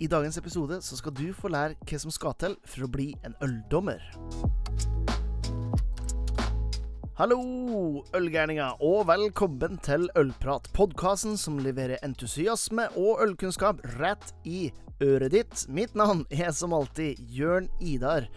I dagens episode så skal du få lære hva som skal til for å bli en øldommer. Hallo, ølgærninger, og velkommen til Ølprat, podkasten som leverer entusiasme og ølkunnskap rett i øret ditt. Mitt navn er som alltid Jørn Idar.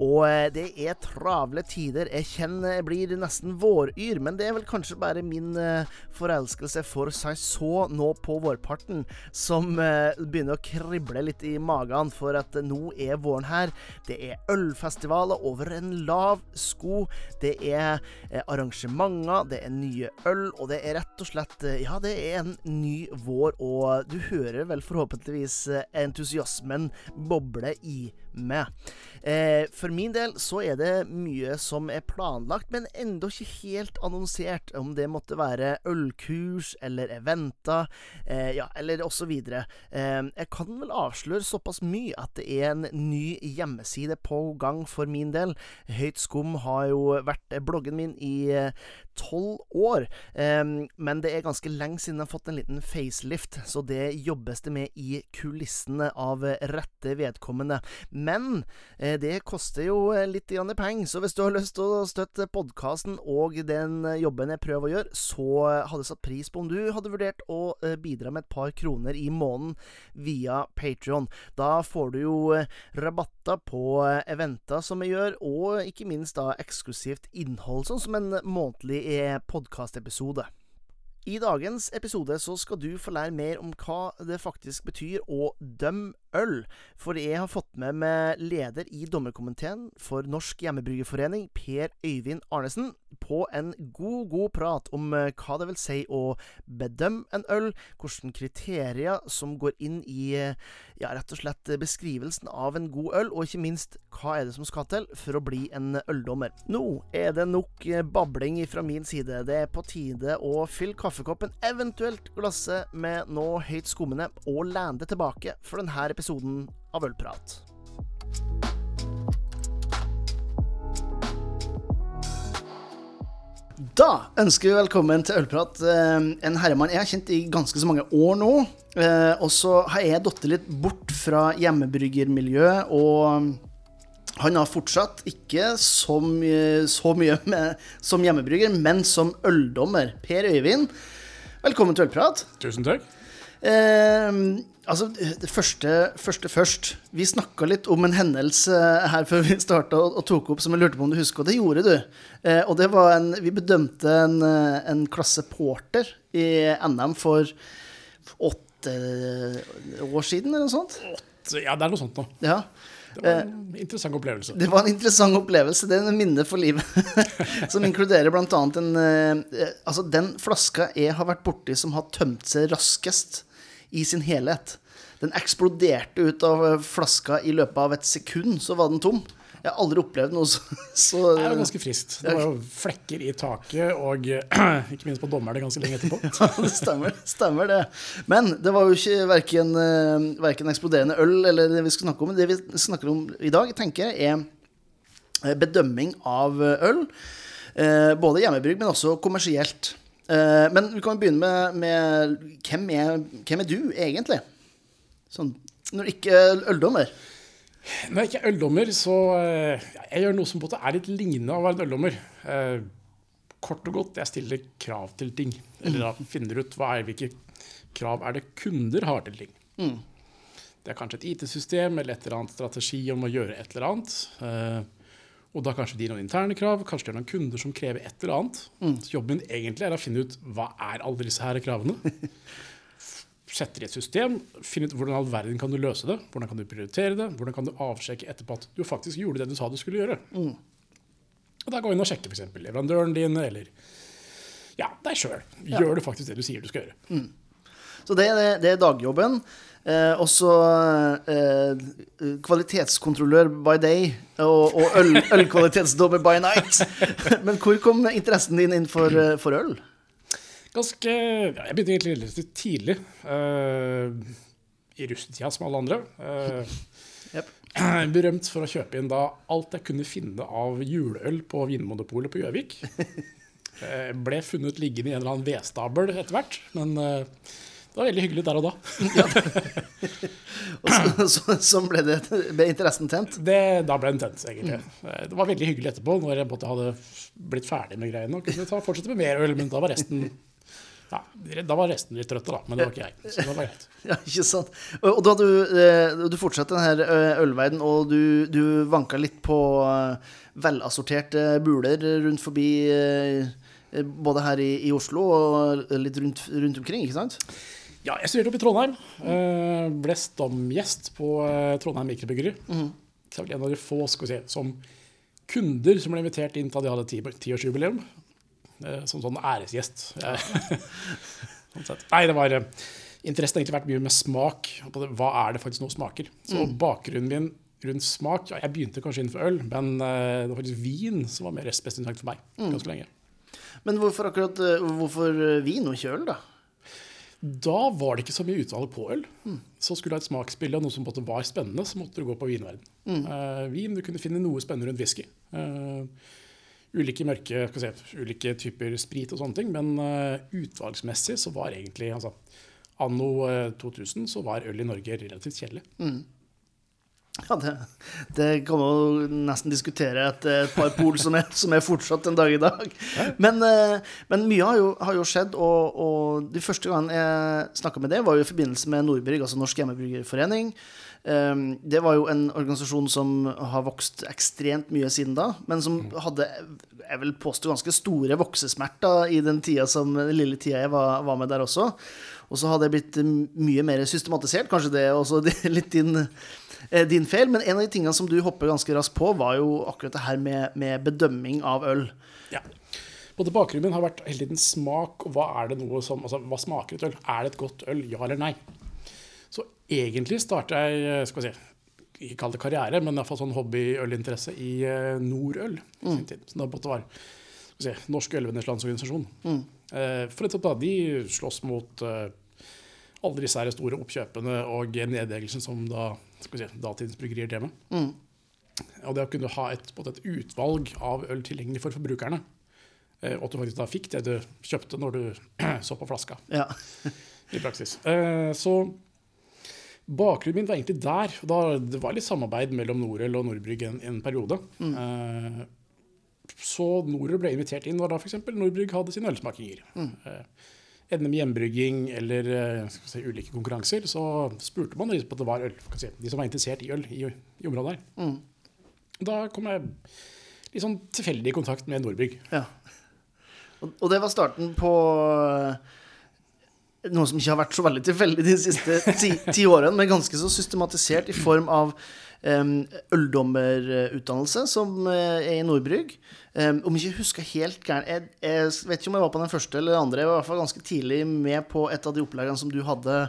Og eh, det er travle tider. Jeg kjenner jeg blir nesten våryr, men det er vel kanskje bare min uh, forelskelse for så nå på vårparten som uh, begynner å krible litt i magen for at nå er våren her. Det er ølfestivaler over en lav sko. Det er arrangementer, det er nye øl, og det er rett og slett Ja, det er en ny vår, og du hører vel forhåpentligvis entusiasmen boble i med. Eh, for min del så er det mye som er planlagt, men enda ikke helt annonsert. Om det måtte være ølkurs eller eventer, eh, ja, eller osv. Eh, jeg kan vel avsløre såpass mye at det er en ny hjemmeside på gang for min del. Høyt skum har jo vært bloggen min i eh, tolv år. eh, men det er ganske lenge siden jeg har fått en liten facelift, så det jobbes det med i kulissene av rette vedkommende. Men eh, det koster jo eh, litt penger, så hvis du har lyst til å støtte podkasten og den jobben jeg prøver å gjøre, så hadde jeg satt pris på om du hadde vurdert å eh, bidra med et par kroner i måneden via Patrion. Da får du jo eh, rabatter på eventer som jeg gjør, og ikke minst da eksklusivt innhold, sånn som en månedlig podkastepisode. I dagens episode så skal du få lære mer om hva det faktisk betyr å dømme øl. For jeg har fått med meg leder i dommerkomiteen for Norsk Hjemmebryggerforening, Per Øyvind Arnesen, på en god, god prat om eh, hva det vil si å bedømme en øl, hvilke kriterier som går inn i ja, rett og slett beskrivelsen av en god øl, og ikke minst hva er det som skal til for å bli en øldommer. Nå er det nok eh, babling fra min side. Det er på tide å fylle kaffekoppen, eventuelt glasset, med noe høyt skummende, og lande tilbake for denne episoden episoden av Ølprat. Da ønsker vi velkommen til Ølprat. Eh, en herremann jeg har kjent i ganske så mange år nå. Eh, og så har jeg datt litt bort fra hjemmebryggermiljøet. Og han har fortsatt ikke så mye, så mye med, som hjemmebrygger, men som øldommer. Per Øyvind, velkommen til Ølprat. Tusen takk. Eh, altså, det første, første først. Vi snakka litt om en hendelse her før vi starta og, og, tok opp som jeg lurte på om du husker, og det gjorde du. Eh, og det var en Vi bedømte en, en klasse porter i NM for åtte år siden, eller noe sånt? Åtte, ja, det er noe sånt nå. Ja. Det var en eh, interessant opplevelse. Det var en interessant opplevelse. Det er en minne for livet. som inkluderer bl.a. en eh, Altså, den flaska jeg har vært borti som har tømt seg raskest i sin helhet. Den eksploderte ut av eh, flaska i løpet av et sekund, så var den tom. Jeg har aldri opplevd noe så, så Det jo ganske frist. Det var jo flekker i taket, og ikke minst på dommerne ganske lenge etterpå. ja, det stemmer, stemmer, det. Men det var jo ikke verken, eh, verken eksploderende øl eller det vi skal snakke om. Det vi snakker om i dag, tenker jeg, er eh, bedømming av øl. Både hjemmebrygg, men også kommersielt. Uh, men vi kan begynne med, med hvem, er, hvem, er, du, egentlig? Sånn, når ikke er øldommer. Når jeg ikke er øldommer, så uh, Jeg gjør noe som på en måte er litt lignende av å være en øldommer. Uh, kort og godt, jeg stiller krav til ting. Eller da finner ut er, hvilke krav er det kunder har til ting. Mm. Det er kanskje et IT-system eller et eller annet strategi om å gjøre et eller annet. Og da kanskje de noen interne krav, kanskje det har noen kunder som krever et eller annet. Mm. Så jobben min egentlig er å finne ut hva er alle disse her kravene. Setter i et system, finne ut hvordan all verden kan du løse det. Hvordan kan du prioritere det? Hvordan kan du avsjekke etterpå at du faktisk gjorde det du sa du skulle gjøre. Mm. Og da gå inn og sjekke f.eks. leverandøren din eller ja, deg sjøl. Gjør ja. du faktisk det du sier du skal gjøre? Mm. Så det, det, det er dagjobben. Eh, også eh, kvalitetskontrollør by day og, og øl, ølkvalitetsdommer by night. Men hvor kom interessen din inn for, eh, for øl? Ganske ja, Jeg begynte egentlig relativt tidlig. Uh, I russetida, som alle andre. Yep. Berømt for å kjøpe inn da alt jeg kunne finne av juleøl på Vinmonopolet på Gjøvik. Uh, ble funnet liggende i en eller annen vedstabel etter hvert. Men Det var veldig hyggelig der og da. Og så, så, så ble, det, ble interessen tent. Det, da ble den tent, egentlig. Mm. Det var veldig hyggelig etterpå, når jeg både hadde blitt ferdig med greiene. Og kunne ta, fortsette med mer øl, men da var resten ja, da var resten litt trøtte, da. Men det var ikke jeg. Så det var greit. Ja, ikke sant. Og, da du, eh, du fortsatte denne eh, ølverden, og du, du vanka litt på eh, velassorterte buler rundt forbi både her i, i Oslo og litt rundt, rundt omkring, ikke sant? Ja, jeg studerte oppe i Trondheim. eh, Ble stamgjest på eh, Trondheim Mikrobryggeri. Så var en av de få skal vi si, som kunder som ble invitert inn da de hadde ti- tiårsjubileum. eh, Som sånn æresgjest. Sånn. Nei, det var Interessen har egentlig vært mye med smak. Hva er det faktisk noe smaker? Så bakgrunnen min rundt smak ja, Jeg begynte kanskje innenfor øl, men det var faktisk vin som var mer spesielt for meg ganske lenge. Men hvorfor akkurat hvorfor vin og ikke øl, da? Da var det ikke så mye utvalg på øl. Så skulle du ha et smaksbilde av noe som på var spennende, så måtte du gå på vinverden. Eh, vin, Du kunne finne noe spennende rundt whisky. Uh, ulike mørke, si, ulike typer sprit og sånne ting. Men uh, utvalgsmessig så var egentlig altså, Anno eh, 2000 så var øl i Norge relativt kjedelig. Ja, det, det kan man jo nesten diskutere etter et par pol som er, som er fortsatt en dag i dag. Men, eh, men mye har jo, har jo skjedd, og, og de første gangene jeg snakka med det, var jo i forbindelse med Nordbrygg, altså Norsk Hjemmebryggerforening. Um, det var jo en organisasjon som har vokst ekstremt mye siden da, men som hadde, jeg vil påstå, ganske store voksesmerter i den tida som, den lille tida jeg var, var med der også. Og så har det blitt mye mer systematisert. Kanskje det er også litt din eh, din feil, men en av de tingene som du hopper ganske raskt på, var jo akkurat det her med, med bedømming av øl. Ja. Både bakgrunnen har vært hele tiden smak, og hva er det noe som, altså, hva smaker et øl? Er det et godt øl, ja eller nei? Så egentlig startet jeg, eh, skal vi si, ikke kall det karriere, men i hvert fall sånn hobbyølinteresse i eh, Nordøl. i sin tid. Måtte det være skal vi si, Norsk Ølvenners Landsorganisasjon. Eh, for nettopp da, de slåss mot eh, alle disse store oppkjøpene og nedleggelsen som da, skal vi si, datidens bryggerier drev med. Og det å kunne ha et, på et utvalg av øl tilgjengelig for forbrukerne, eh, og at du faktisk da fikk det du kjøpte når du så på flaska, Ja. i praksis. Eh, Så bakgrunnen min var egentlig der. Da, det var litt samarbeid mellom Norøl og Nordbrygg en, en periode. Mm. Så Norøl ble invitert inn når da f.eks. Nordbrygg hadde sine ølsmakinger. Eh, NM hjembrygging eller eh, si, ulike konkurranser, så spurte man liksom at det var øl, si, de som var interessert i øl i, i området her. Da kom jeg litt sånn tilfeldig i kontakt med Nordbygg. ja. Og, og det var starten på eh, noe som ikke har vært så veldig tilfeldig de siste ti, ti årene, men ganske så systematisert i form av øldommerutdannelse, som eh, er i Nordbrygg. Om jeg ikke husker helt gærent jeg, jeg vet ikke om jeg var på den første eller den andre. Jeg var i hvert fall ganske tidlig med på et av de oppleggene som du hadde.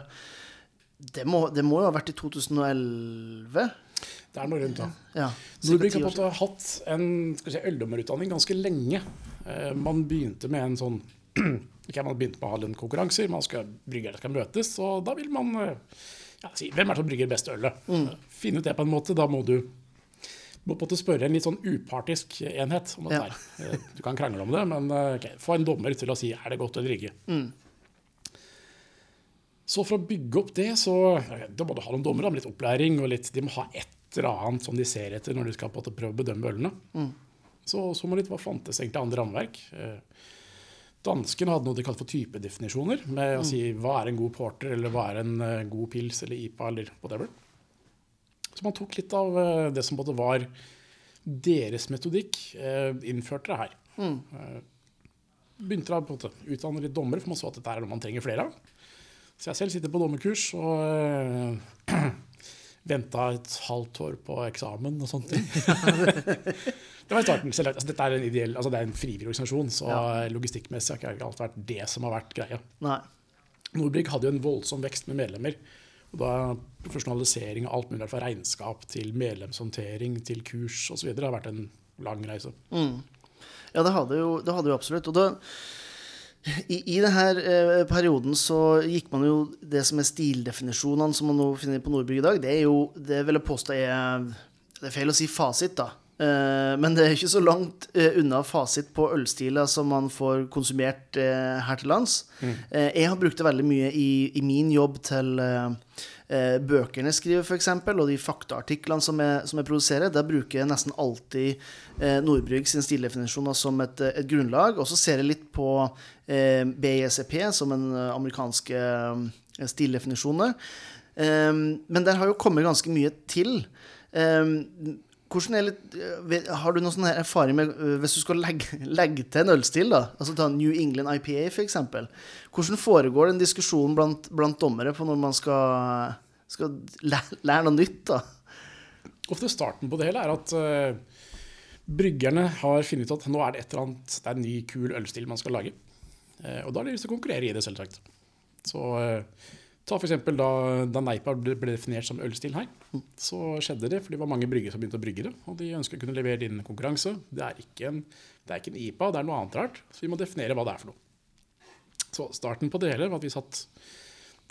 Det må, det må jo ha vært i 2011? Det er noe rundt da. Ja, Nordbrygg har på hatt en si, øldommerutdanning ganske lenge. Eh, man begynte med en sånn ok, Man begynte med å ha litt konkurranser, man skal, bryggerne skal møtes, og da vil man eh, si hvem er det som brygger best ølet. Mm. Finn ut det på en måte. Da må du må på en måte spørre en litt sånn upartisk enhet om dette. Her. Eh, Du kan krangle om det, men okay, få en dommer til å si er det godt eller ikke. Så for å bygge opp det, så okay, da må du ha noen dommere med litt opplæring, og litt, de må ha et eller annet som de ser etter når de skal på en måte prøve å bedømme ølene. Så så må litt hva fantes egentlig andre rammeverk. Eh, Dansken hadde noe de kalte for typedefinisjoner, med å si hva er en god porter, eller hva er en eh, god pils, eller IPA, eller whatever. Så man tok litt av eh, det som både var deres metodikk, eh, innførte det her. Mm. Begynte å utdanne litt dommere, for man så at dette er noe man trenger flere av. Så jeg selv sitter på dommerkurs og venta et halvt år på eksamen og sånne ting. det var i starten. Selv, altså, dette er en, ideell, altså, det er en frivillig organisasjon, så logistikkmessig har ikke alt vært det som har vært greia. Nei. Nordbrygg hadde jo en voldsom vekst med medlemmer. Og da profesjonalisering av alt mulig fra regnskap til medlemshåndtering til kurs osv. har vært en lang reise. Ja, det hadde jo, det hadde jo absolutt. Og da, i, I denne eh, perioden så gikk man jo det som er stildefinisjonene som man nå finner på Nordbygg i dag, det er jo Det vil jeg påstå er Det er feil å si fasit, da. Eh, men det er ikke så langt eh, unna fasit på ølstiler som man får konsumert eh, her til lands. Mm. jeg har brukt det veldig mye i, i min jobb til bøkene jeg skriver, f.eks., og de faktaartiklene som jeg, som jeg produserer. Der bruker jeg nesten alltid Nordbrygg sin stildefinisjoner som et, et grunnlag. Og så ser jeg litt på BICP, som en amerikanske stildefinisjoner. Men der har jo kommet ganske mye til. Hvordan eh, har du noen erfaring med eh, hvis du skal legge, legge til en ølstil? da, altså ta New England IPA f.eks. Hvordan foregår den diskusjonen blant, blant dommere på når man skal, skal lære, lære noe nytt? da? Ofte starten på det hele er at uh, bryggerne har funnet ut at nå er det et eller annet, det er en ny, kul ølstil man skal lage. Uh, og da har de lyst til å konkurrere i det, selvsagt. Så eh, ta eksempel da, da Neipa ble, definert som ølstil her, så skjedde det For det var mange brygger som begynte å brygge det. Og de ønsker å kunne levere inn konkurranse. Det er, en, det er ikke en IPA, det er noe annet rart. Så vi må definere hva det er for noe. Så starten på det hele var at vi satt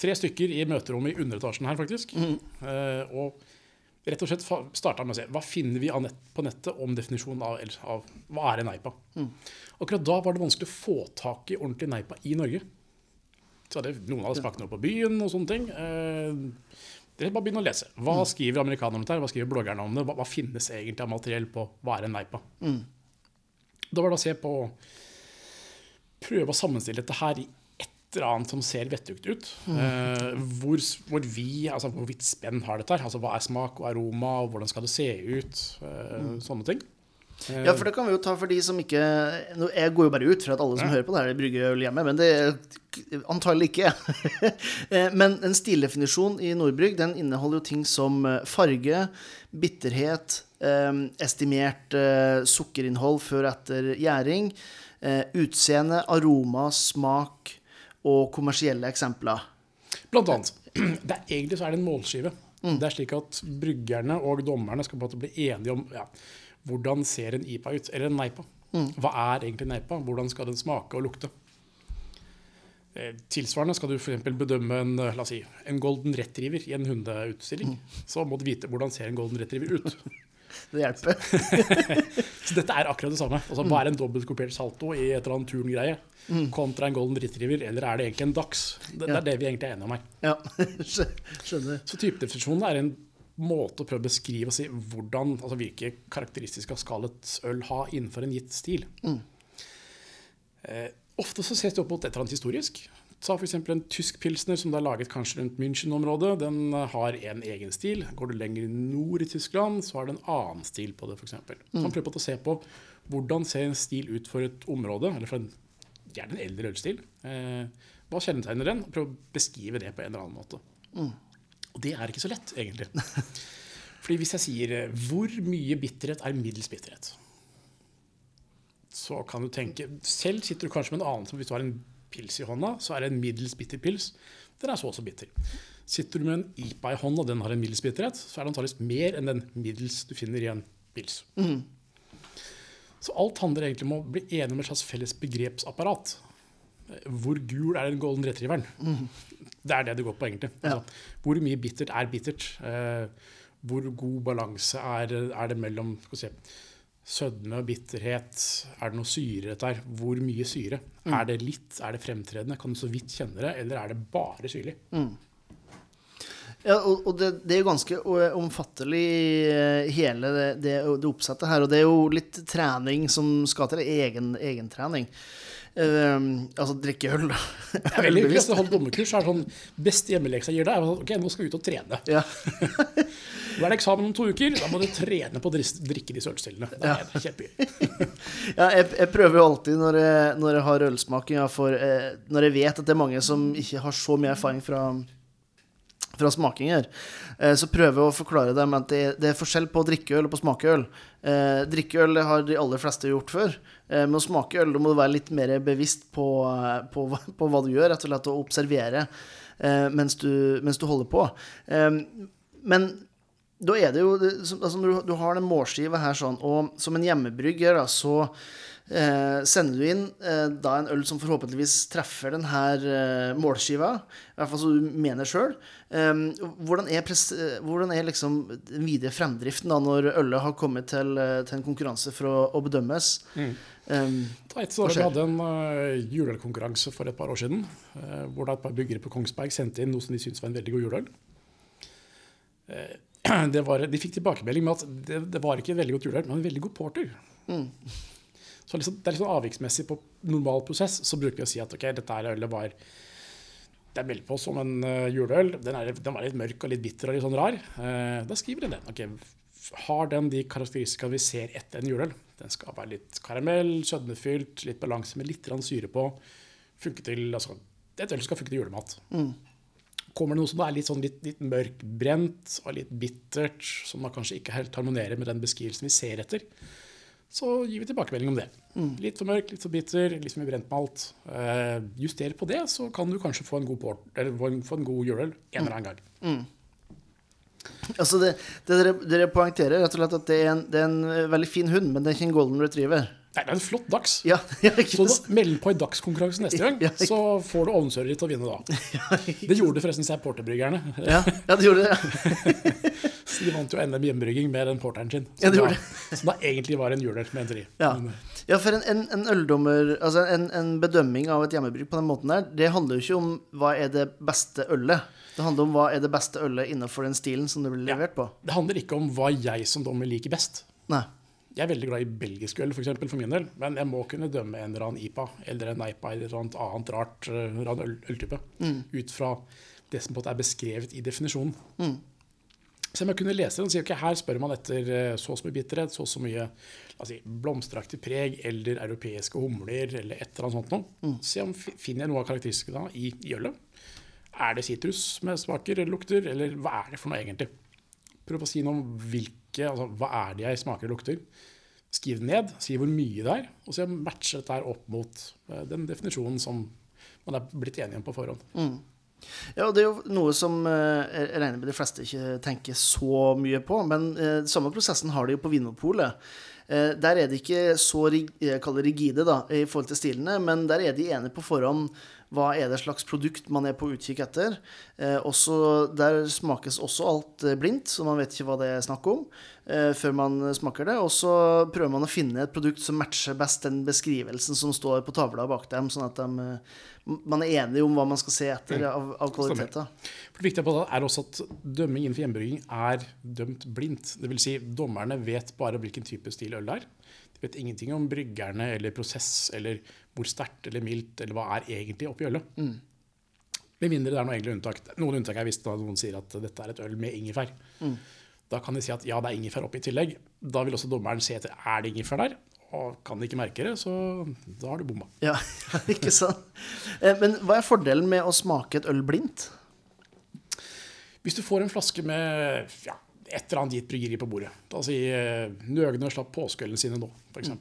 tre stykker i møterommet i underetasjen her, faktisk. Eh, og rett og slett starta med å se hva finner vi på nettet om definisjonen av, av hva er en neipa. Akkurat da var det vanskelig å få tak i ordentlig neipa i Norge. Så hadde noen hadde smakt noe på byen og sånne ting. Eh, dere bare begynne å lese. Hva skriver amerikanerne om dette? Hva skriver bloggerne om det? Hva, hva finnes egentlig av materiell på hva er en neipa? Da var det å se på Prøve å sammenstille dette her i et eller annet som ser vettugt ut. Eh, hvor, hvor vi, altså hvorvidt spenn har dette her. Altså hva er smak og aroma, og hvordan skal det se ut? Eh, Sånne ting. Eh, Ja, for det kan vi jo ta for de som ikke Jeg går jo bare ut fra at alle som hører på det her, brygger øl hjemme, men det antagelig ikke. Eh, men en stildefinisjon i Nordbrygg den inneholder jo ting som eh, farge, bitterhet, estimert sukkerinnhold før og etter gjæring, utseende, aroma, smak og kommersielle eksempler. Blant annet. Det er, egentlig så er det en målskive. Det er slik at bryggerne og dommerne skal bli enige om ja, hvordan ser en IPA ut, eller en Neipa. Hva er egentlig Neipa? Hvordan skal den smake og lukte? Eh, Tilsvarende skal du f.eks. bedømme en, eh, la oss si, en golden retriever i en hundeutstilling. Så må du vite hvordan ser en golden retriever ut. Det hjelper. Så dette er akkurat det samme. Altså, hva er en dobbeltkopiert salto i et eller annet turngreie kontra en golden retriever, eller er det egentlig en dags? Det, det er det vi egentlig er enige om her. Ja, skjønner. Så typedefinisjonen er en måte å prøve å beskrive og si hvordan, altså hvilke karakteristiske skal et øl ha innenfor en gitt stil. Eh, ofte så ses det opp mot et eller annet historisk. Ta f.eks. en tysk pilsner som det er laget kanskje rundt München-området. Den eh, har en egen stil. Går du lenger nord i Tyskland, så har det en annen stil på det. For eksempel. man prøver på å se på hvordan ser en stil ut for et område, eller for en, gjerne en eldre ølstil. Eh, hva kjennetegner den? Og prøve å beskrive det på en eller annen måte. Og det er ikke så lett, egentlig. Fordi hvis jeg sier eh, hvor mye bitterhet er middels bitterhet, så kan du tenke Selv sitter du kanskje med en annen som hvis du har en pils i hånda, så er det en middels bitter pils. Den er så og så bitter. Sitter du med en IPA i hånda, og den har en middels bitterhet, så er det antakeligvis mer enn den middels du finner i en pils. Så alt handler egentlig om å bli enig om et slags felles begrepsapparat. Hvor gul er den golden retrieveren? Det er det det går på, egentlig. Ja. Altså, hvor mye bittert er bittert? Eh, hvor god balanse er, er det mellom vi sødme og bitterhet? Er det noe syre her? Hvor mye syre? Er det litt? Er det fremtredende? Kan du så vidt kjenne det? Eller er det bare syrlig? Ja, og, og det, det er jo ganske eh, omfattelig, eh, hele det, det, det oppsettet her. Og det er jo litt trening som skal til. Egen, egentrening. Uh, altså drikke øl, da. Det er veldig Hvis å holde er sånn beste hjemmeleksa gir deg, sånn, ok, nå skal vi ut og trene. Ja. Nå er det eksamen om to uker, da må du trene på å drikke disse ølstillene. Det er kjempegøy. Ja, jeg, jeg prøver jo alltid når jeg, når jeg har ølsmaking, ja, for eh, når jeg vet at det er mange som ikke har så mye erfaring fra, fra smakinger, eh, så prøver jeg å forklare dem at det, er forskjell på å drikke øl og på å smake øl. Eh, drikkeøl har de aller fleste gjort før, eh, men å smake øl må du være litt mer bevisst på, på, på hva du gjør, rett og slett å observere mens, du, mens du holder på. Men da er det jo altså Når du har den målskiva her sånn, og som en hjemmebrygger, da, så eh, sender du inn eh, da en øl som forhåpentligvis treffer denne eh, målskiva, i hvert fall som du mener sjøl. Eh, hvordan er, eh, hvordan er liksom den videre fremdriften da når ølet har kommet til, eh, til en konkurranse for å, å bedømmes? Mm. Et år, vi hadde en uh, juleølkonkurranse for et par år siden, eh, hvor da et par byggere på Kongsberg sendte inn noe som de syntes var en veldig god juleøl. Eh, det var, de fikk tilbakemelding med at det, det var ikke en veldig godt juleøl, men en veldig god porter. Så liksom, det er liksom avviksmessig på normal prosess, så bruker vi å si at ok, dette her ølet var det er meldt på som en uh, juleøl. Den, er, den var litt mørk og litt bitter og litt sånn rar. Uh, da skriver vi den. Okay, Har den de karakteristikene vi ser etter en juleøl? Den skal være litt karamell, sødmefylt, litt balanse med litt syre på. Funke til, altså, det er et øl skal funke til julemat. Kommer det noe som er litt, sånn litt, litt mørkbrent og litt bittert, som da kanskje ikke helt harmonerer med den beskrivelsen vi ser etter, så gir vi tilbakemelding om det. Litt for mørk, litt for bitter, litt for mye brentmalt. Eh, juster på det, så kan du kanskje få en god, port, eller få en, få en god juleøl en eller annen gang. altså det, det dere, dere poengterer rett og slett at det er, en, det er en eh, veldig fin hund, men det er ikke en golden retriever. Nei, det er en flott dags. Ja, ja Så meld på i dagskonkurransen neste gang, Ja, så får du ovnsøret ditt å vinne da. Det gjorde forresten seg porterbryggerne. Ja, ja, det gjorde det. Ja. Så de vant jo NM hjemmebrygging med den porteren sin. Ja, det Som gjorde da, som da egentlig var en juleøl, mente de. Ja. Eh, Ja, for en, en, en øldommer Altså en, en bedømming av et hjemmebrygg på den måten der, det handler jo ikke om hva er det beste ølet. Det handler om hva er det beste ølet innenfor den stilen som det blir levert på. Det handler ikke om hva jeg som dommer liker best. Nei. Jeg er veldig glad i belgisk øl, for, eksempel, for min del, men jeg må kunne dømme en eller annen IPA eller en IPA eller et annet rart eh, øl, øltype ut fra det som er beskrevet i definisjonen. Så jeg må kunne lese den og si ok, her spør man etter eh, så og så mye bitterhet, så og så mye la oss si, blomsteraktig preg eller europeiske humler eller et eller annet sånt noe. Se om fi- finner jeg noe av karakteristiske da i, i ølet. Er det sitrus med smaker eller lukter, eller hva er det for noe egentlig? Prøv å si noe om hvilke, altså, hva er det jeg smaker og lukter. Skriv det ned, si hvor mye det er, og så matche dette opp mot eh, den definisjonen som man er blitt enige om på forhånd. Ja, og det er jo noe som eh, jeg regner med de fleste ikke tenker så mye på, men eh, samme prosessen har de jo på Vinmopolet. Eh, der er de ikke så rigide da, i forhold til stilene, men der er de enige på forhånd hva er det slags produkt man er på utkikk etter. Eh, også, der smakes også alt eh, blindt, så man vet ikke hva det er snakk om eh, før man smaker det. Og så prøver man å finne et produkt som matcher best den beskrivelsen som står på tavla bak dem, sånn at de, man er enig om hva man skal se etter av, av kvaliteter. Det viktige på det er også at dømming innenfor hjemmebrygging er dømt blindt. Det vil si, dommerne vet bare hvilken type stil øl det er. Vet ingenting om bryggerne eller prosess eller hvor sterkt eller mildt eller hva er egentlig oppi ølet. Med mindre det er noe egentlig unntak. Noen unntak hvis da noen sier at dette er et øl med ingefær. Da kan de si at ja, det er ingefær oppi i tillegg. Da vil også dommeren se etter er det ingefær der. Og kan de ikke merke det, så da har du bomma. Ja, ikke sant? Eh, Men hva er fordelen med å smake et øl blindt? Hvis du får en flaske med ja, et eller annet gitt bryggeri på bordet Da si eh, Nøgne slapp påskeølen sine nå, f.eks.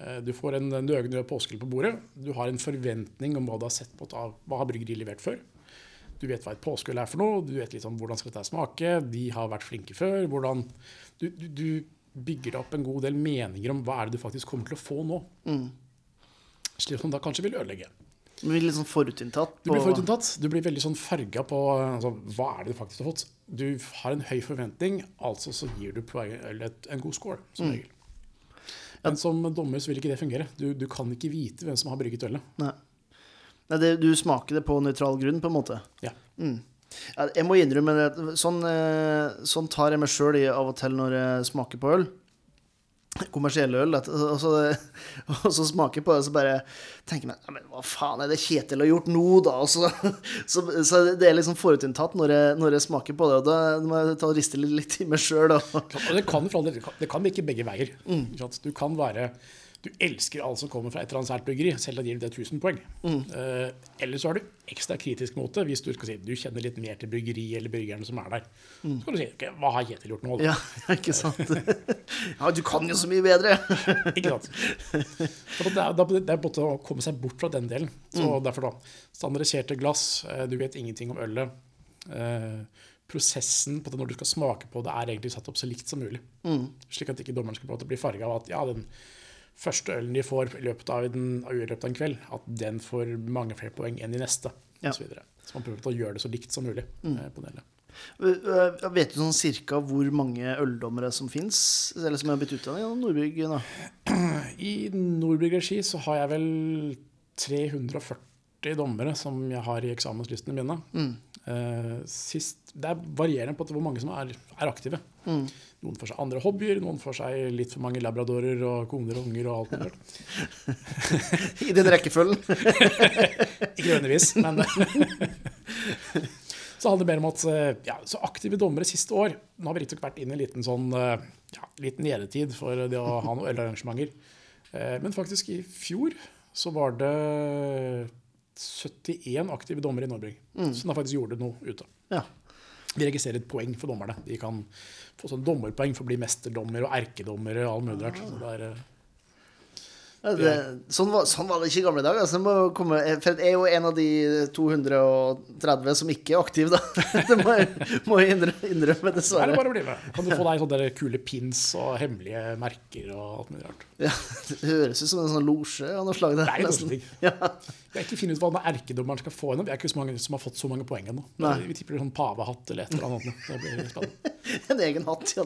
Eh, Du får en nøgne påskeøl på bordet. Du har en forventning om hva du har sett på av hva har bryggeriet levert før. Du vet hva et påskeøl er for noe, du vet litt om hvordan skal dette smake. De har vært flinke før. hvordan Du, du, du bygger opp en god del meninger om hva er det du faktisk kommer til å få nå. Slik som da kanskje vil ødelegge. Du blir litt sånn forutinntatt Du blir forutinntatt. Du blir veldig sånn farga på altså, hva er det du faktisk har fått. Du har en høy forventning, altså så gir du poeng, eller et, en god score, som regel. Men som dommer så vil ikke det fungere. Du, du kan ikke vite hvem som har brygget ølet. Nei. Nei, det, du smaker det på nøytral grunn, på en måte. Ja. Mm. jeg må innrømme det. Sånn, eh, sånn tar jeg meg sjøl i av og til når jeg smaker på øl. Kommersiell øl. at- Og så, og så smaker på det, og så bare tenker jeg men Hva faen er det Kjetil har gjort nå, da? Så, så, så det er liksom forutinntatt når jeg, når jeg smaker på det. Og da må jeg ta og riste litt, i meg sjøl. Det det kan- virke begge veier. Mm. Du kan være du elsker alt som kommer fra et sært bryggeri, selv om det gir deg 1000 poeng. Eh, eller så er du ekstra kritisk mot det hvis du skal si du kjenner litt mer til bryggeriet eller bryggerne som er der. Så kan du si okay, hva har Kjetil gjort nå? da? Ja, ikke sant? Ja, du kan jo så mye bedre! Ikke sant? Så det er, det er måte å komme seg bort fra den delen. Så derfor da, Standardiserte glass, eh, du vet ingenting om ølet. Eh, prosessen på det når du skal smake på det, er egentlig satt opp så likt som mulig. Slik at ikke dommeren skal på en måte bli farga av at ja, den første ølen de får i løpet av en, i løpet av en kveld, at den får mange flere poeng enn de neste. Ja. Så, videre. så man prøver å gjøre det så likt som mulig. Mm. på det hele. Uh, Vet du sånn cirka hvor mange øldommere som fins, eller som er blitt utdannet i Nordbygg? I Nordbygg-regi så har jeg vel 340 dommere som jeg har i eksamenslistene mine. Eh, sist, det er varierende på hvor mange som er, er aktive. Noen får seg andre hobbyer, noen får seg litt for mange labradorer og koner og unger og alt mulig. I den rekkefølgen? Ikke nødvendigvis, men Så handler det mer om at eh, ja, så aktive dommere siste år Nå har vi riktignok vært inn i en liten sånn eh, ja, liten nedetid for det å ha noen ølarrangementer. Eh, Men faktisk i fjor så var det 71 aktive dommere i Norbrygg som da faktisk gjorde noe ute. Ja. Vi registrerer et poeng for dommerne. De kan få sånn dommerpoeng for å bli mesterdommer og erkedommer og all mulig rart. Så det er, eh, Ja, det, sånn, var, sånn var det ikke i gamle dager. Altså, komme, for jeg er jo en av de 230 som ikke er aktiv, da. Det må jeg, må jeg innrømme, dessverre. Nei, det er bare å bli med. Kan du få deg sånne kule pins og hemmelige merker og alt mulig rart. Ja, det høres ut som en sånn losje av noe slag. Det, er jo nesten. Ja. Jeg har ikke funnet ut hva erkedommeren skal få ennå. Vi er ikke så mange som har fått så mange poeng ennå. Vi tipper er sånn pavehatt eller et eller annet. Det blir spennende. En egen hatt, ja.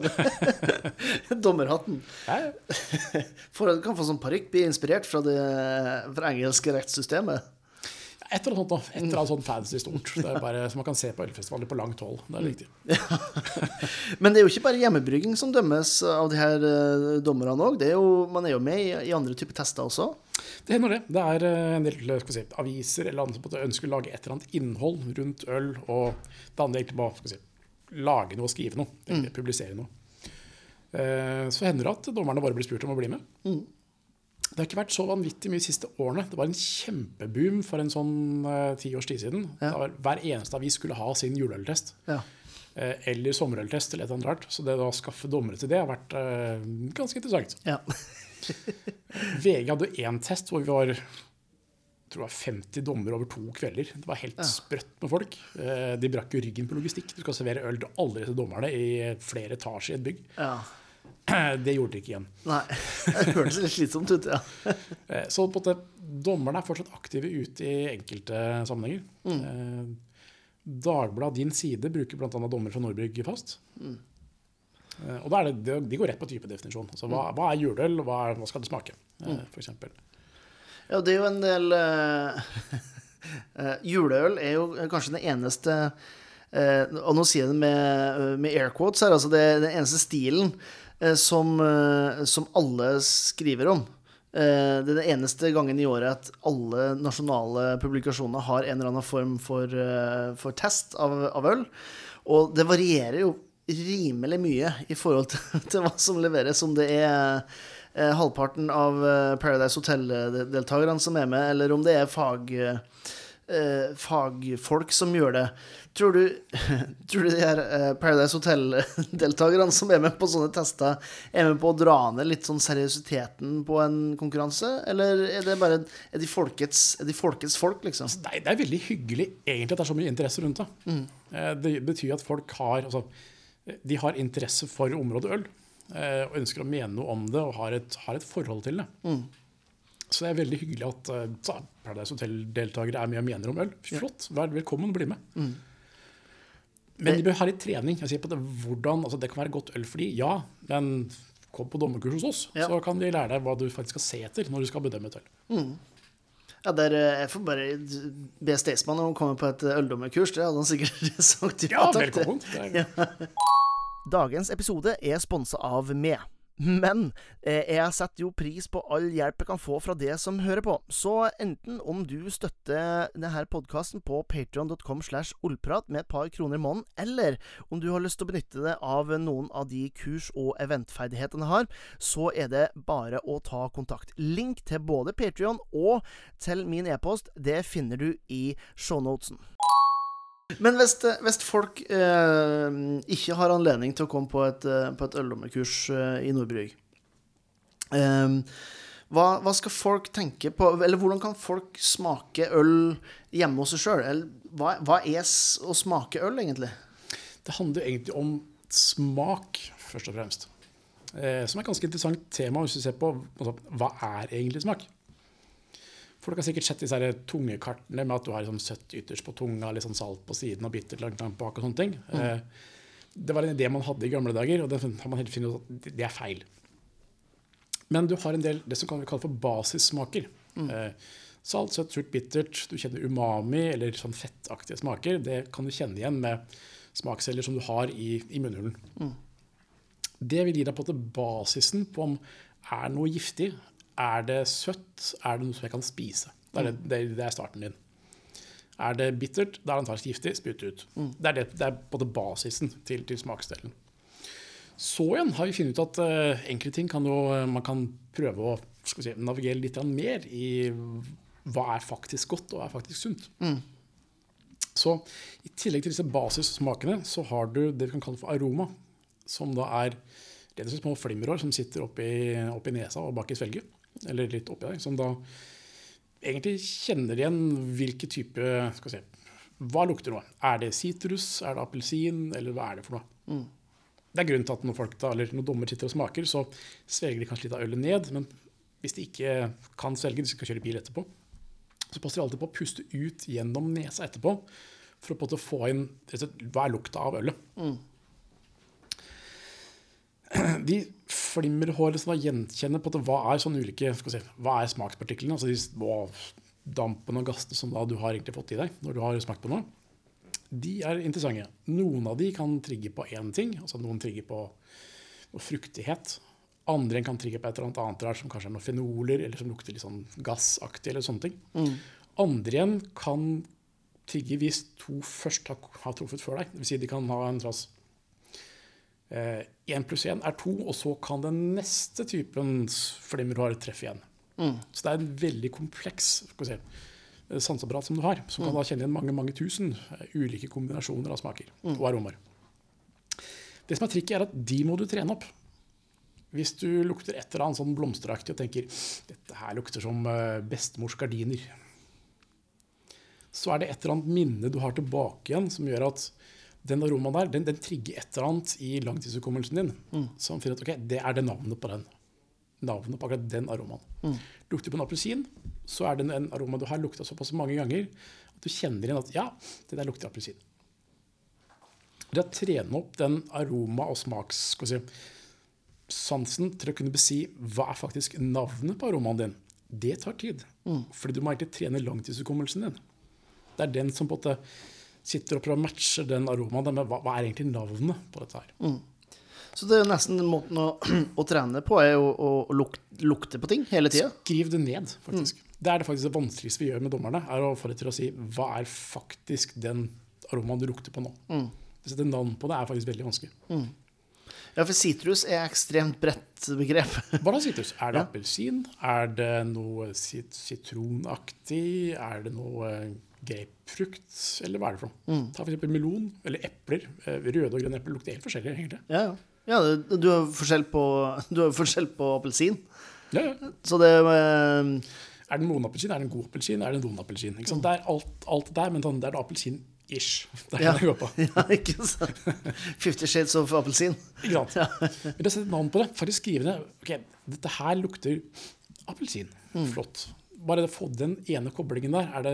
Dommerhatten. Ja, ja. For, du kan få sånn parykk. Bli inspirert fra det fra engelske rettssystemet. Et eller annet sånt. Et eller annet sånn fancy stort. Det er bare, som man kan se på ølfestivaler på langt hold. Det er viktig. Men det er jo ikke bare hjemmebrygging som dømmes av de her eh, dommerne òg. Man er jo med i, i andre typer tester også. Det hender det. Det er eh, en del skal si, aviser eller andre som ønsker å lage et eller annet innhold rundt øl. Og det handler egentlig bare om skal si, lage noe og skrive noe. Egentlig, Publisere noe. Eh, Så hender det at dommerne bare blir spurt om å bli med. Det har ikke vært så vanvittig mye de siste årene. Det var en kjempeboom for en sånn ti ti års tid siden. Ja. Var, hver eneste avis skulle ha sin juleøltest. Ja. Uh, Eller sommerøltest eller et eller annet rart. Så det å skaffe dommere til det har vært uh, ganske interessant. ja. VG hadde én test hvor vi var var 50 dommere over to kvelder. Det var helt sprøtt med folk. Eh, De brakk jo ryggen på logistikk. Du skal servere øl til alle disse dommerne i flere etasjer i et bygg. Det gjorde de ikke igjen. Nei. Det hørtes litt slitsomt ut, ja. Eh, Så på måte, dommerne er fortsatt aktive ute i enkelte sammenhenger. Mm. Dagbladet Din Side bruker bl.a. dommer fra Nordbrygg fast. Mm. Og da er det, De går rett på typedefinisjon. Altså, hva, hva er juleøl, og hva, hva skal det smake? eh, For eksempel. Ja, det er jo en del eh, eh, Juleøl er jo kanskje den eneste uh, Og nå sier jeg det med, med air quotes her, altså det den eneste stilen eh, som, eh, som alle skriver om. Eh, det er den eneste gangen i året at alle nasjonale publikasjoner har en eller annen form for, eh, for test av, av øl. Og det varierer jo rimelig mye i forhold til, til hva som leveres, om det er eh, halvparten av eh, Paradise Hotel-deltakerne som er med, eller om det er fag, eh, fagfolk som gjør det. Tror du, tror du de her eh, Paradise Hotel-deltakerne som er med på sånne tester, er med på å dra ned litt sånn seriøsiteten på en konkurranse, eller er det bare er de folkets, er de folkets folk, liksom? Det er, det er veldig hyggelig egentlig at det er så mye interesse rundt det. Eh, Det betyr at folk har, altså, de har interesse for området øl. eh, Og ønsker å mene noe om det og har et, har et forhold til det. Så det er veldig hyggelig at uh, Paradise Hotel-deltakere er med og mener om øl. Flott. Vær velkommen bli med. Men de bør ha litt trening. Jeg sier på det, hvordan, altså det kan være godt øl for de, ja, men kom på dommerkurs hos oss, Ja. så kan vi lære deg hva du faktisk skal se etter når du skal bedømme et øl. Ja, der, eh, Jeg får bare be Staysman om å komme på et eh, øldommerkurs. Det hadde han sikkert sagt Ja, takk til. velkommen. Dagens episode er sponsa av meg. Men eh, jeg setter jo pris på all hjelp jeg kan få fra det som hører på. Så enten om du støtter denne podkasten på patreon.com slash ollprat med et par kroner i måneden, eller om du har lyst til å benytte deg av noen av de kurs- og eventferdighetene jeg har, så er det bare å ta kontakt. Link til både Patrion og til min e-post, det finner du i shownotesen. Men hvis, hvis folk eh, ikke har anledning til å komme på et, eh, på et øldommerkurs eh, i Nordbrygg, eh, hva, hva skal folk tenke på Eller hvordan kan folk smake øl hjemme hos seg sjøl? Hva, hva er å smake øl, egentlig? Det handler egentlig om smak, først og fremst. Eh, som er et ganske interessant tema hvis du ser på altså, hva er egentlig smak. Folk har sikkert sett disse her tungekartene med at du har liksom søtt ytterst på tunga, litt sånn salt på siden og bittert langt, langt bak. og sånne ting. Mm. det var en idé man hadde i gamle dager, og det har man helt funnet ut at det er feil. Men du har en del det som kan vi kalle for basissmaker. Mm. salt, søtt, surt, bittert. Du kjenner umami eller sånn fettaktige smaker. Det kan du kjenne igjen med smaksceller som du har i, i munnhulen. Det vil gi deg på en måte basisen på om er noe giftig. Er det søtt? Er det noe som jeg kan spise? Det er, det, det er- starten din. Er det bittert, da er det antakelig giftig. Spytt ut. Det er, det, det er både basisen til, til smaksdelen. Så igjen har vi funnet ut at uh, enkelte ting kan jo, man kan prøve å si, navigere litt mer i hva er faktisk godt og er faktisk sunt. Så i tillegg til disse basissmakene så har du det vi kan kalle for aroma, som da er rett og slett små flimmerår som sitter oppi, oppi nesa og bak i svelget, eller litt oppi der, som da egentlig kjenner igjen hvilke type skal vi si, Hva lukter noe? Er det sitrus, er det appelsin, eller hva er det for noe? Det er grunnen til at når folk da, eller når dommer sitter og smaker, så svelger de kanskje litt av ølet ned. Men hvis de ikke kan svelge, de skal kjøre bil etterpå, så passer de alltid på å puste ut gjennom nesa etterpå. For å få inn hva er lukta av ølet. De flimmerhårene som da gjenkjenner på at hva er sånne ulike skal si, hva er smakspartiklene, altså de små dampen og gassene som da du har egentlig fått i deg når du har smakt på noe, de er interessante. Noen av de kan trigge på én ting. altså Noen trigger på, noe fruktighet. Andre kan trigge på et eller annet annet rart, som kanskje er noen fenoler, eller som lukter litt sånn gassaktig, eller sånne ting. Andre igjen kan trigge hvis to først har, har truffet før deg. Det vil si de kan ha en slags Én pluss én er to, og så kan den neste typen flimmerhår treffe igjen. Så det er en veldig kompleks si, sanseapparat som du har, som kan da kjenne igjen mange mange tusen eh, ulike kombinasjoner av smaker og aromaer. Det som er trikket, er at de må du trene opp. Hvis du lukter et eller annet sånn blomsteraktig og tenker dette her lukter som eh, bestemors gardiner, så er det et eller annet minne du har tilbake igjen som gjør at den aromaen der, den, den trigger et eller annet i langtidshukommelsen din. Som finner at ok, det er det navnet på den. Navnet på akkurat den aromaen. Lukter du på en appelsin, så er det en aroma du har lukta såpass mange ganger at du kjenner igjen at ja, det der lukter appelsin. Det å trene opp den aroma- og smaks si, til å kunne besi hva er faktisk navnet på aromaen din, det tar tid. Fordi du må egentlig trene langtidshukommelsen din. Det er den som på en måte sitter og prøver å matche den aromaen med hva, hva er egentlig navnet på dette her. Så det er nesten måten å, å trene på, er å, å luk, lukte på ting hele tida. Skriv det ned, faktisk. Det er det faktisk det vanskeligste vi gjør med dommerne. er å få dem til å si hva er faktisk den aromaen du lukter på nå. Å sette navn på det er faktisk veldig vanskelig. Ja, for sitrus er ekstremt bredt begrep. Hva da, sitrus? Er det Ja. appelsin? Er det noe sit sitronaktig? Er det noe grapefrukt? Eller hva er det for noe? Ta for eksempel melon eller epler. Eh, Røde og grønne epler lukter helt forskjellig, egentlig. Ja, ja. ja du har forskjell på, du har forskjell på appelsin. Ja, ja. Så det eh, Er det en monappelsin? Er det en god appelsin? Er det en vond appelsin? Ikke sant? Det er alt, alt der, men sånn, det er da appelsin-ish. Det er Ja. det det går på. Ja, ikke sant? Fifty Shades of appelsin. Ikke sant? Men det setter navn på det. Faktisk skrive ned ok, dette her lukter appelsin. Flott. Bare å få den ene koblingen der, er det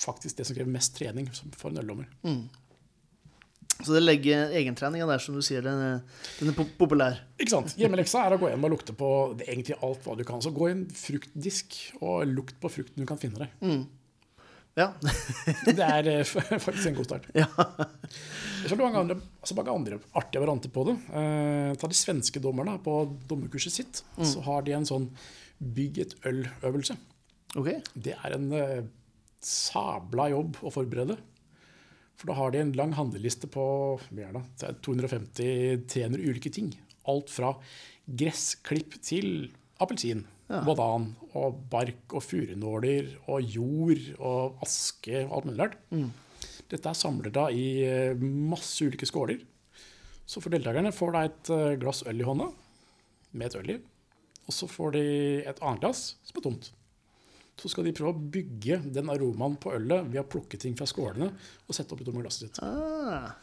faktisk det som krever mest trening for en øldommer. Så det legger egentreninga der, som du sier, den den er populær. Ikke sant? Hjemmeleksa er å gå inn og lukte på det egentlig alt hva du kan. Så gå i en fruktdisk og lukt på frukten du kan finne deg. Ja. Det er eh, faktisk en god start. ja. Så er det mange andre, altså mange andre artige varianter på det. Eh, ta de svenske dommerne på dommerkurset sitt. Så har de en sånn bygg et øl-øvelse. OK. Det er en eh, sabla jobb å forberede. For da har de en lang handleliste på hva er det, det er 250-300 ulike ting. Alt fra gressklipp til appelsin, Ja. banan og bark og furunåler og jord og aske og alt mulig rart. Dette er samlet da i eh, masse ulike skåler. Så for deltakerne får de et eh, glass øl i hånda med et øl i. Og så får de et annet glass som er tomt. Så skal de prøve å bygge den aromaen på ølet ved å plukke ting fra skålene og sette opp tomme glasset sitt. Ah.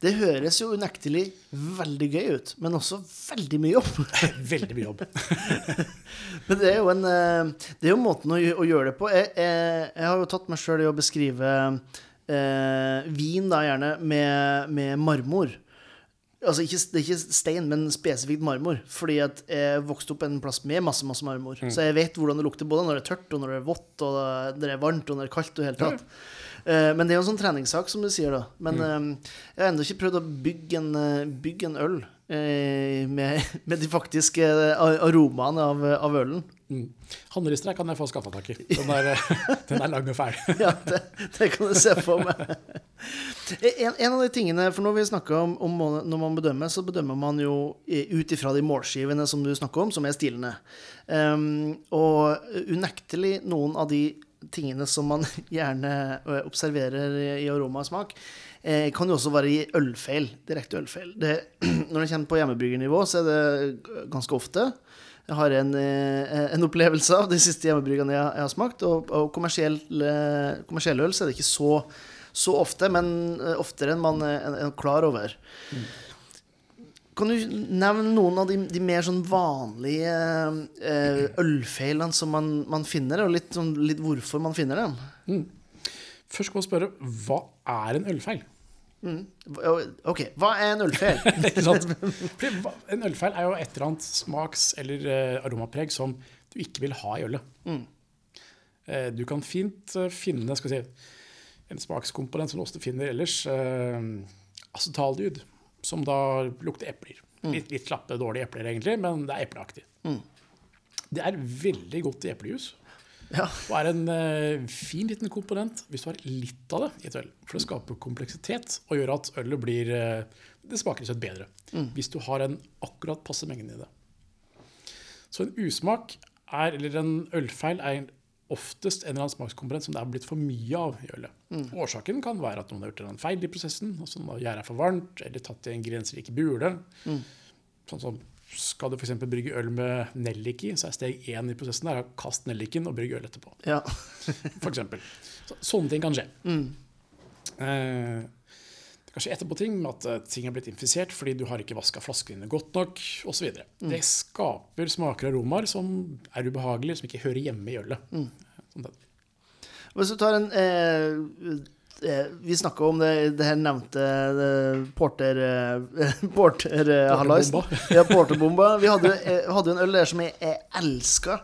Det høres jo unektelig veldig gøy ut, men også veldig mye jobb. Veldig mye jobb. Men det er jo, en, eh, det er jo måten å, å gjøre det på. Jeg, jeg, jeg har jo tatt meg sjøl i å beskrive eh, vin, da gjerne, med, med marmor. Altså ikke, det er ikke stein, men spesifikt marmor. Fordi at jeg vokste opp en plass med masse masse marmor. Så jeg vet hvordan det lukter både når det er tørt, og når det er vått, og når det er varmt, og når det er kaldt. og helt tatt. Eh, Men det er jo en sånn treningssak, som du sier. da Men eh, jeg har ennå ikke prøvd å bygge en, eh, bygge en øl eh, med, med de faktiske aromaene av, av ølen. Mm. Handlister kan jeg få skaffa tak i. Den er, den er lang og fæl. Ja, det, det kan du se for meg. En, en av de tingene, for Når vi snakker om, om når man bedømmer, så bedømmer man jo ut ifra de målskivene som du snakker om, som er stilene. Um, og unektelig noen av de tingene som man gjerne observerer i, i aroma og smak, eh, kan jo også være i ølfeil. Direkte ølfeil. Det, når det kommer på hjemmebryggernivå, så er det ganske ofte. Jeg har en, eh, en opplevelse av de siste hjemmebryggene jeg, jeg har smakt. Og, og kommersiell, eh, kommersiell øl så er det ikke så, så ofte, men eh, oftere enn man er, er klar over. Kan du nevne noen av de, de mer sånn vanlige eh, ølfeilene som man, man finner, og litt, sånn, litt hvorfor man finner dem? Først skal man spørre hva er en ølfeil? OK, hva er en ølfeil? En ølfeil er jo et eller annet smaks- eller eh, aromapreg som du ikke vil ha i ølet. Mm. du kan fint eh, finne si, en smakskomponent som du ofte finner ellers. Eh, acetaldyd, som da lukter epler. Litt, litt slappe, dårlige epler, egentlig, men det er epleaktig. Det er veldig godt i eplejus. Ja. Og er en eh, fin liten komponent hvis du har litt av det i et øl. For det skaper kompleksitet og gjør at ølet blir eh, Det smaker litt bedre. Mm. Hvis du har en akkurat passe mengde i det. Så en usmak er, eller en ølfeil er oftest en eller annen smakskomponent som det er blitt for mye av i ølet. Årsaken kan være at noen har gjort en feil i prosessen, altså gjæret er for varmt, eller tatt i en grenserik bule. Sånn som skal du f.eks. brygge øl med nellik i, så er steg én i prosessen der å kaste nelliken og brygge øl etterpå. ja. For eksempel. så, sånne ting kan skje. Eh, det kan skje etterpå ting med at eh, ting er blitt infisert fordi du har ikke vaska flaskene dine godt nok osv. Det skaper smaker og aromaer som er ubehagelige, som ikke hører hjemme i ølet. Sånn. Hvis du tar en eh, eh, Vi snakka om det, det her nevnte eh, porter... Eh, porter eh, hallais. Ja, porterbomba. Vi hadde, eh, hadde en øl der som jeg, jeg elska,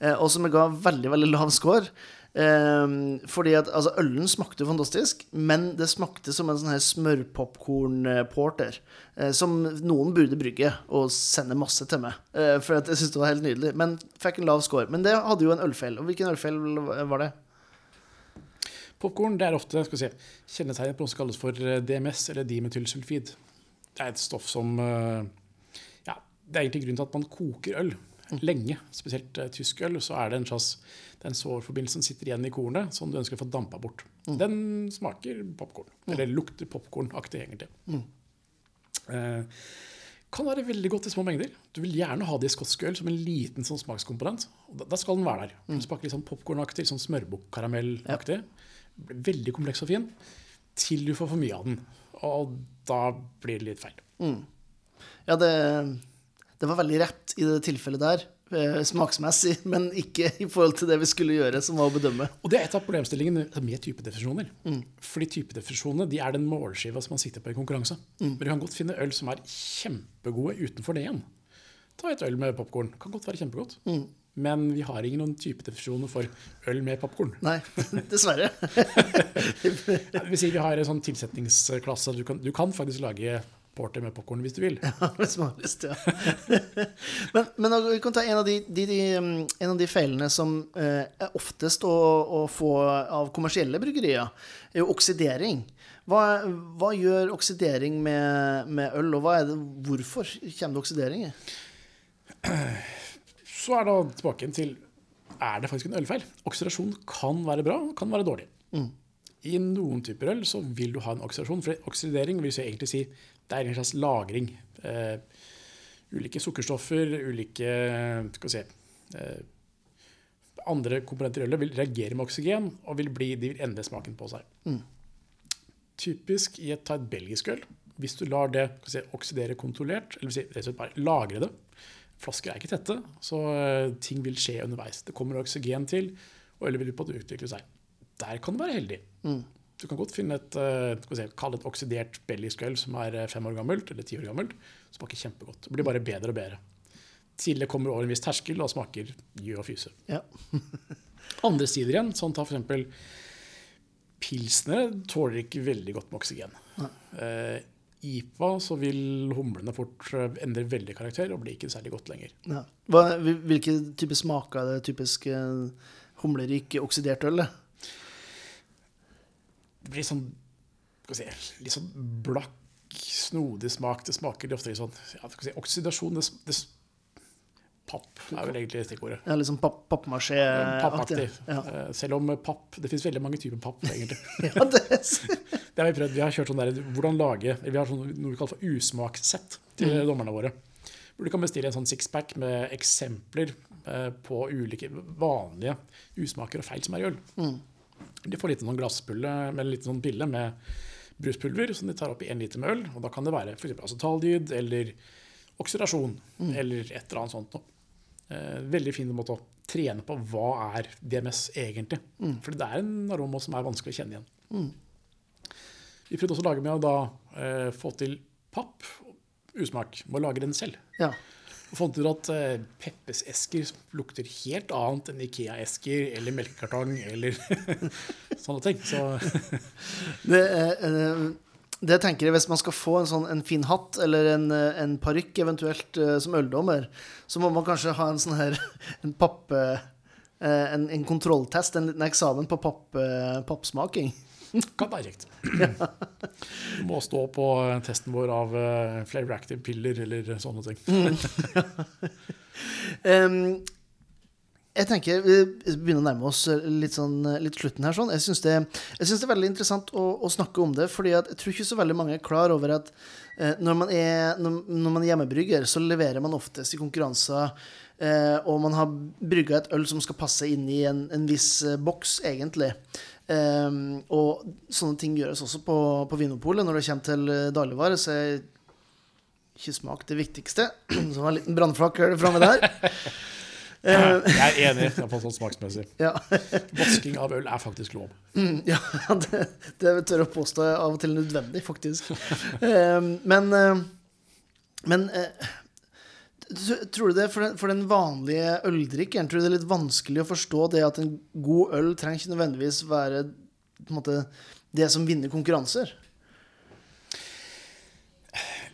eh, og som jeg ga veldig, veldig lav score. Eh, fordi at altså, ølen smakte fantastisk, men det smakte som en sånn her smørpopkorn-porter. Eh, som noen burde brygge og sende masse til meg. Eh, for at jeg syntes det var helt nydelig. Men fikk en lav score. Men det hadde jo en ølfeil. Og hvilken ølfeil var det? Popkorn er ofte skal si, kjennetegnet på noe som kalles for eh, DMS, eller dimetylsulfid. Det er et stoff som eh, ja, Det er egentlig grunnen til at man koker øl lenge. Spesielt uh, tysk øl, så er det en slags det er en sårforbindelse som sitter igjen i kornet, som du ønsker å få dampa bort. Den smaker popkorn. Eller lukter popkornaktig, egentlig. Eh, kan være veldig godt i små mengder. Du vil gjerne ha det i skotsk øl som en liten sånn smakskomponent. Og da, da skal den være der. Den smaker litt sånn popkornaktig, sånn smørbukkkaramellaktig. Blir Veldig kompleks og fin. Til du får for mye av den. Og da blir det litt feil. Ja, det, det var veldig rett i det tilfellet der, eh, smaksmessig, men ikke i forhold til det vi skulle gjøre, som var å bedømme. Og det er et av problemstillingene med typedefinisjoner. Fordi typedefinisjonene de er den målskiva som man sitter på i konkurranse. Men du kan godt finne øl som er kjempegode utenfor det igjen. Ta et øl med popkorn. Kan godt være kjempegodt. Men vi har ingen noen typedefinisjoner for øl med popkorn. Nei, dessverre. vi sier vi har en sånn tilsetningsklasse. Du kan, du kan faktisk lage porter med popkorn hvis du vil. Hvis man har lyst, ja. men, men vi kan ta en av de, de, de, um, en av de feilene som eh, er oftest å, å få av kommersielle bryggerier, er jo oksidering. Hva, hva gjør oksidering med, med øl, og det, hvorfor kommer det oksidering? i? Så er da tilbake til er det faktisk en ølfeil. Oksidasjon kan være bra, kan være dårlig. I noen typer øl så vil du ha en oksidasjon. For oksidering vil jeg egentlig si det er en slags lagring. Eh, ulike sukkerstoffer, ulike skal vi se, eh, andre komponenter i ølet vil reagere med oksygen og vil bli, de vil endre smaken på seg. typisk i et, ta et belgisk øl. Hvis du lar det si, oksidere kontrollert, eller si, rett og slett bare lagre det Flasker er ikke tette, så uh, ting vil skje underveis. Det kommer oksygen til, og ølet vil på å utvikle seg. Der kan du være heldig. Mm. Du kan godt finne et, uh, si, et oksidert belgisk som er fem år gammelt, eller ti år gammelt, smaker kjempegodt. Det blir bare bedre og bedre. Tidligere kommer over en viss terskel og smaker gjø og fyse. Ja. Andre sider igjen, sånn ta f.eks. pilsnere, tåler ikke veldig godt med oksygen. Uh, IPA så vil humlene fort eh, endre veldig karakter og blir ikke særlig godt lenger. Ja. Hva, hvilke type smaker er det typisk humler i ikke oksidert øl? Det blir sånn si, litt sånn blakk, snodig smak. Det smaker det ofte litt sånn ja, si, Oksidasjon det, det, Papp er vel egentlig stikkordet. Ja, litt papp, pappmasjé-aktig. Ja. Eh, selv om papp Det fins veldig mange typer papp, egentlig. ja, det, det har Vi prøvd. Vi har kjørt sånn der, hvordan lage, vi har sånn, noe vi kaller for usmakssett til mm. dommerne våre. Hvor du kan bestille en sånn sixpack med eksempler eh, på ulike vanlige usmaker og feil som er i øl. Mm. De får litt sånn glasspulle med litt sånn pille med bruspulver som de tar opp i én liter med øl. og Da kan det være f.eks. acetaldyd eller oksidasjon mm. eller et eller annet sånt noe. Eh, veldig fin måte å trene på hva er DMS egentlig. Mm. For det er en aroma som er vanskelig å kjenne igjen. Mm. Vi prøvde også å lage med å da eh, få til papp, usmak, med å lage den selv. Ja. Og fant ut at eh, Peppes-esker lukter helt annet enn Ikea-esker eller melkekartong eller sånne ting. Så det, eh, det tenker jeg Hvis man skal få en, sånn, en fin hatt eller en, en parykk eventuelt uh, som øldommer, så må man kanskje ha en sånn her en papp... Uh, en, en, kontrolltest, en liten eksamen på papp, pappsmaking. Kan være kjekt. Du må stå på testen vår av Flavor Active-piller eller sånne ting. um, Jeg tenker, Vi begynner å nærme oss litt, sånn, litt slutten her. Sånn. Jeg syns det, det, er veldig interessant å, å, snakke om det. fordi jeg tror ikke så veldig mange er klar over at eh, når, man er, når, når, man er, hjemmebrygger, så leverer man oftest i konkurranser. Eh, og man har brygga et øl som skal passe inn i en, en viss eh, boks, egentlig. Eh, og sånne ting gjøres også på, på Vinopolet. Når det kommer til eh, dagligvare, så er ikke smak det viktigste. Så var en liten brannfakkel framme der. Ja, jeg er enig, iallfall sånn smaksmessig. Ja. Vasking av øl er faktisk lov. Mm, ja, det, det tør jeg påstå er av og til nødvendig, faktisk. Eh, men, eh, men Tror du det for den, for den vanlige øldrikkeren tror du det er litt vanskelig å forstå det at en god øl trenger ikke nødvendigvis være måte, det som vinner konkurranser?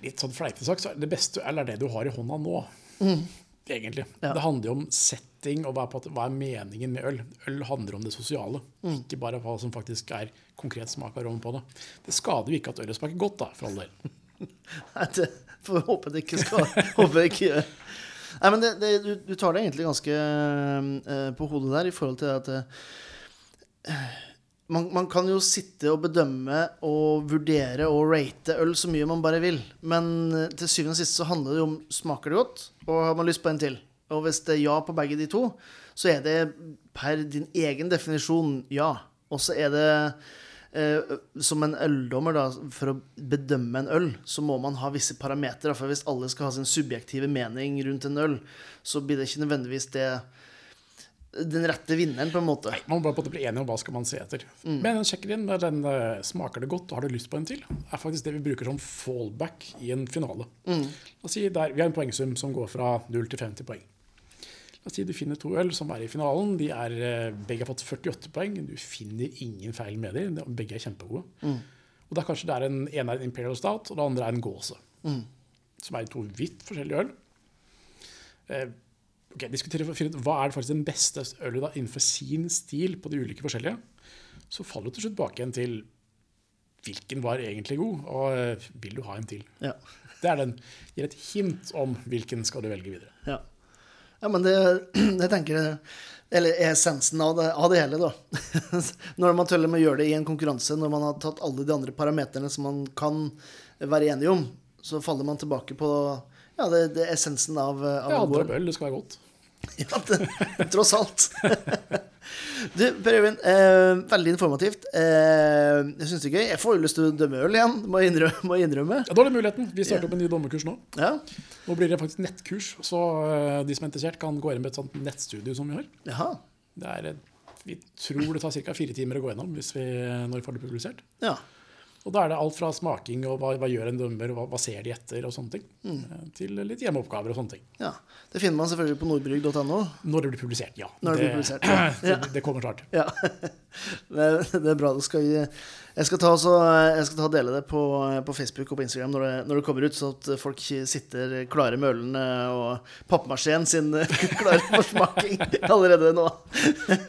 Litt sånn fleipete sagt, så det beste øl er det du har i hånda nå. Mm egentlig. Ja. Det handler jo om setting og hva, hva, er meningen med øl. Øl handler om det sosiale, mm. ikke bare hva som faktisk er konkret smak av rom på det. Det skader jo ikke at ølet smaker godt, da, for all del. Nei, det får vi håpe det ikke skal. håpe ikke. Nei, men det, det, du, du, tar det egentlig ganske uh, på hodet der i forhold til at uh, man, man, kan jo sitte og bedømme og vurdere og rate øl så mye man bare vil. Men uh, til syvende og sist så handler det jo om smaker det godt, og har man lyst på en til. Og hvis det er ja på begge de to, så er det per din egen definisjon ja. Og så er det eh, som en øldommer, da, for å bedømme en øl, så må man ha visse parametere. For hvis alle skal ha sin subjektive mening rundt en øl, så blir det ikke nødvendigvis det den rette vinneren, på en måte. Nei, Man må bare bli enig om hva skal man se etter. Mm. Men sjekker inn med den uh, smaker det godt og har du lyst på en til, er faktisk det vi bruker som fallback i en finale. Mm. La oss si der, Vi har en poengsum som går fra 0 til 50 poeng. Si du finner to øl som er i finalen. De er, uh, begge har fått 48 poeng. Du finner ingen feil med dem. Begge er kjempegode. Mm. Og da kanskje det er en, ene er en Imperial Stout, og det andre er en Gåse. Mm. Som er to vidt forskjellige øl. Eh, okay, diskutere finne ut hva er faktisk den beste ølet da, innenfor sin stil på de ulike forskjellige, så faller du til slutt bak igjen til hvilken var egentlig god, og uh, vil du ha en til? Ja. Det er den, gir et hint om hvilken skal du velge videre. Ja, ja men det, jeg tenker Eller essensen av det, av det hele, da. når man tøller med å gjøre det i en konkurranse, når man har tatt alle de andre parameterne som man kan være enige om, så faller man tilbake på ja, det, det essensen av, av Ja, andre øl, det skal være godt. ja, det, tross alt. Du, Per Øyvind, eh, veldig informativt. Eh, jeg syns det er gøy. Jeg får jo lyst til å dømme øl igjen, må jeg innrømme. Må jeg innrømme. Ja, Da er det muligheten. Vi starter opp en ny dommerkurs nå. Ja. Nå blir det faktisk nettkurs, så eh, de som er interessert, kan gå inn med et sånt nettstudio som vi har. Jaha. Det er, eh, vi tror det tar ca. fire timer å gå gjennom hvis vi, når vi får det publisert. Ja. Og da er det alt fra smaking og hva, hva gjør en dømmer, og hva, hva ser de etter, og sånne ting, mm. til litt hjemmeoppgaver og sånne ting. ja. Det finner man selvfølgelig på nordbrygg.no. Når det blir publisert, ja. Når det blir publisert, ja. det, det kommer snart. Ja. Det, det er bra. Det skal, jeg jeg skal ta, også, jeg skal ta dele det på, på Facebook og på Instagram når det, når det kommer ut, så at folk sitter klare med ølene og pappmasjeen sin klare for smaking allerede nå.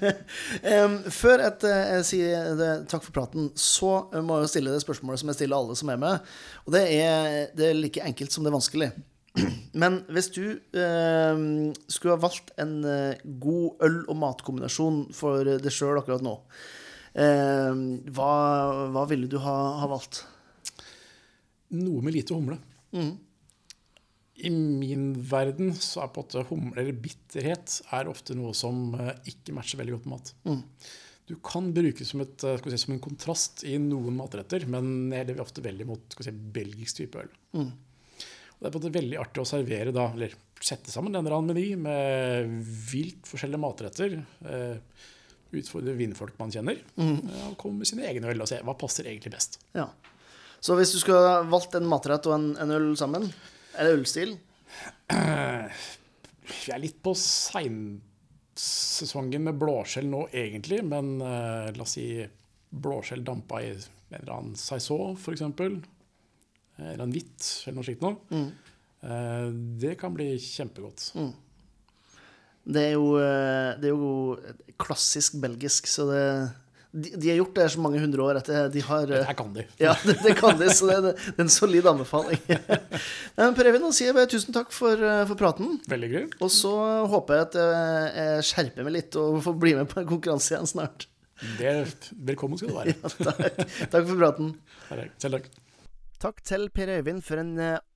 Før at eh, jeg sier det, takk for praten, så må jeg stille det spørsmålet som jeg stiller alle som er med. Og det er, det er like enkelt som det er vanskelig. Men hvis du eh, skulle ha valgt en eh, god øl- og matkombinasjon for deg sjøl akkurat nå, hva, hva ville du ha, ha valgt? Noe med lite humle. Mm. I min verden så er på en måte humle eller bitterhet er ofte noe som eh, ikke matcher veldig godt med mat. Mm. Du kan bruke det som, et, eh, si, som en kontrast i noen matretter, men jeg lever ofte veldig mot si, belgisk type øl. Mm. Og det er på en måte veldig artig å servere da, eller sette sammen en eller annen meny med vilt forskjellige matretter. Eh, utfordre vinfolk man kjenner. Mm. eh, og komme med sine egne øl og se hva passer egentlig best. Ja. Så hvis du skulle ha valgt en matrett og en, en øl sammen, eller ølstil Vi er litt på seinsesongen med blåskjell nå, egentlig. Men uh, la oss si blåskjell dampa i en eller annen saison, f.eks. Eller en hvitt, eller noe slikt noe. Mm. Uh, det kan bli kjempegodt. Det er jo, eh, det er jo klassisk belgisk, så det de, de har gjort det her så mange hundre år at det- de har Det Her kan de. Ja, det, det kan de, så det, er- det er en solid anbefaling. Men Per Evin, da sier jeg bare tusen takk for, eh, for praten. Veldig gøy. Og så håper jeg at eh, jeg skjerper meg litt og får bli med på en konkurranse igjen snart. Det, velkommen skal du være. Takk, takk for praten. Selv takk. Takk til Per Øyvind for en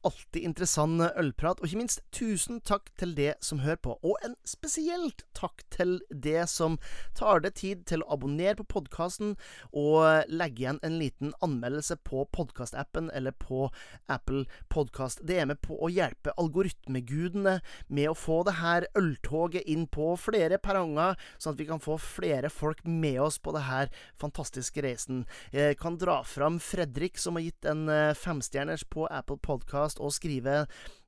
alltid interessant ølprat, og ikke minst tusen takk til det som hører på. Og en spesielt takk til det som tar det tid til å abonnere på podkasten og legge igjen en liten anmeldelse på podkastappen eller på Apple Podkast. Det er med på å hjelpe algoritmegudene med å få det her øltoget inn på flere perronger, sånn at vi kan få flere folk med oss på det her fantastiske reisen. Jeg kan dra fram Fredrik, som har gitt en eh, femstjerners på Apple Podcast, og skrive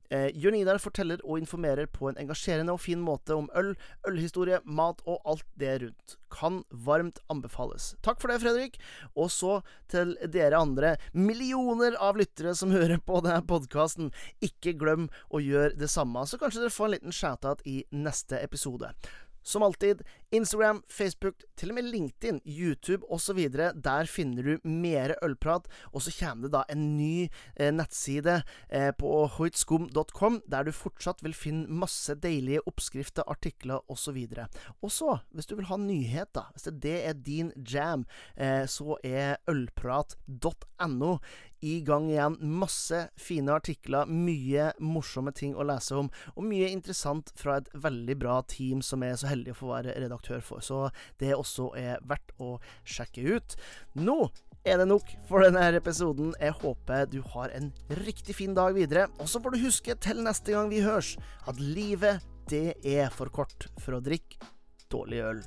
Eh, Jørn Idar forteller og informerer på en engasjerende og fin måte om øl, ølhistorie, mat og alt det rundt. Kan varmt anbefales. Takk for det, Fredrik. Og så til dere andre millioner av lyttere som hører på denne podkasten. Ikke glem å gjøre det samme, så kanskje dere får en liten shout-out i neste episode. Som alltid, Instagram, Facebook, til og med LinkedIn, YouTube osv. Der finner du mer ølprat. Og så kommer det da en ny eh, nettside eh, på hoitskum.com, der du fortsatt vil finne masse deilige oppskrifter, artikler osv. Og så, hvis du vil ha nyheter, hvis det er din jam, eh, så er ølprat.no i gang igjen. Masse fine artikler, mye morsomme ting å lese om, og mye interessant fra et veldig bra team som er så heldig å få være redaktør for. Så det også er verdt å sjekke ut. Nå er det nok for denne episoden. Jeg håper du har en riktig fin dag videre. Og så får du huske til neste gang vi høres, at livet, det er for kort for å drikke dårlig øl.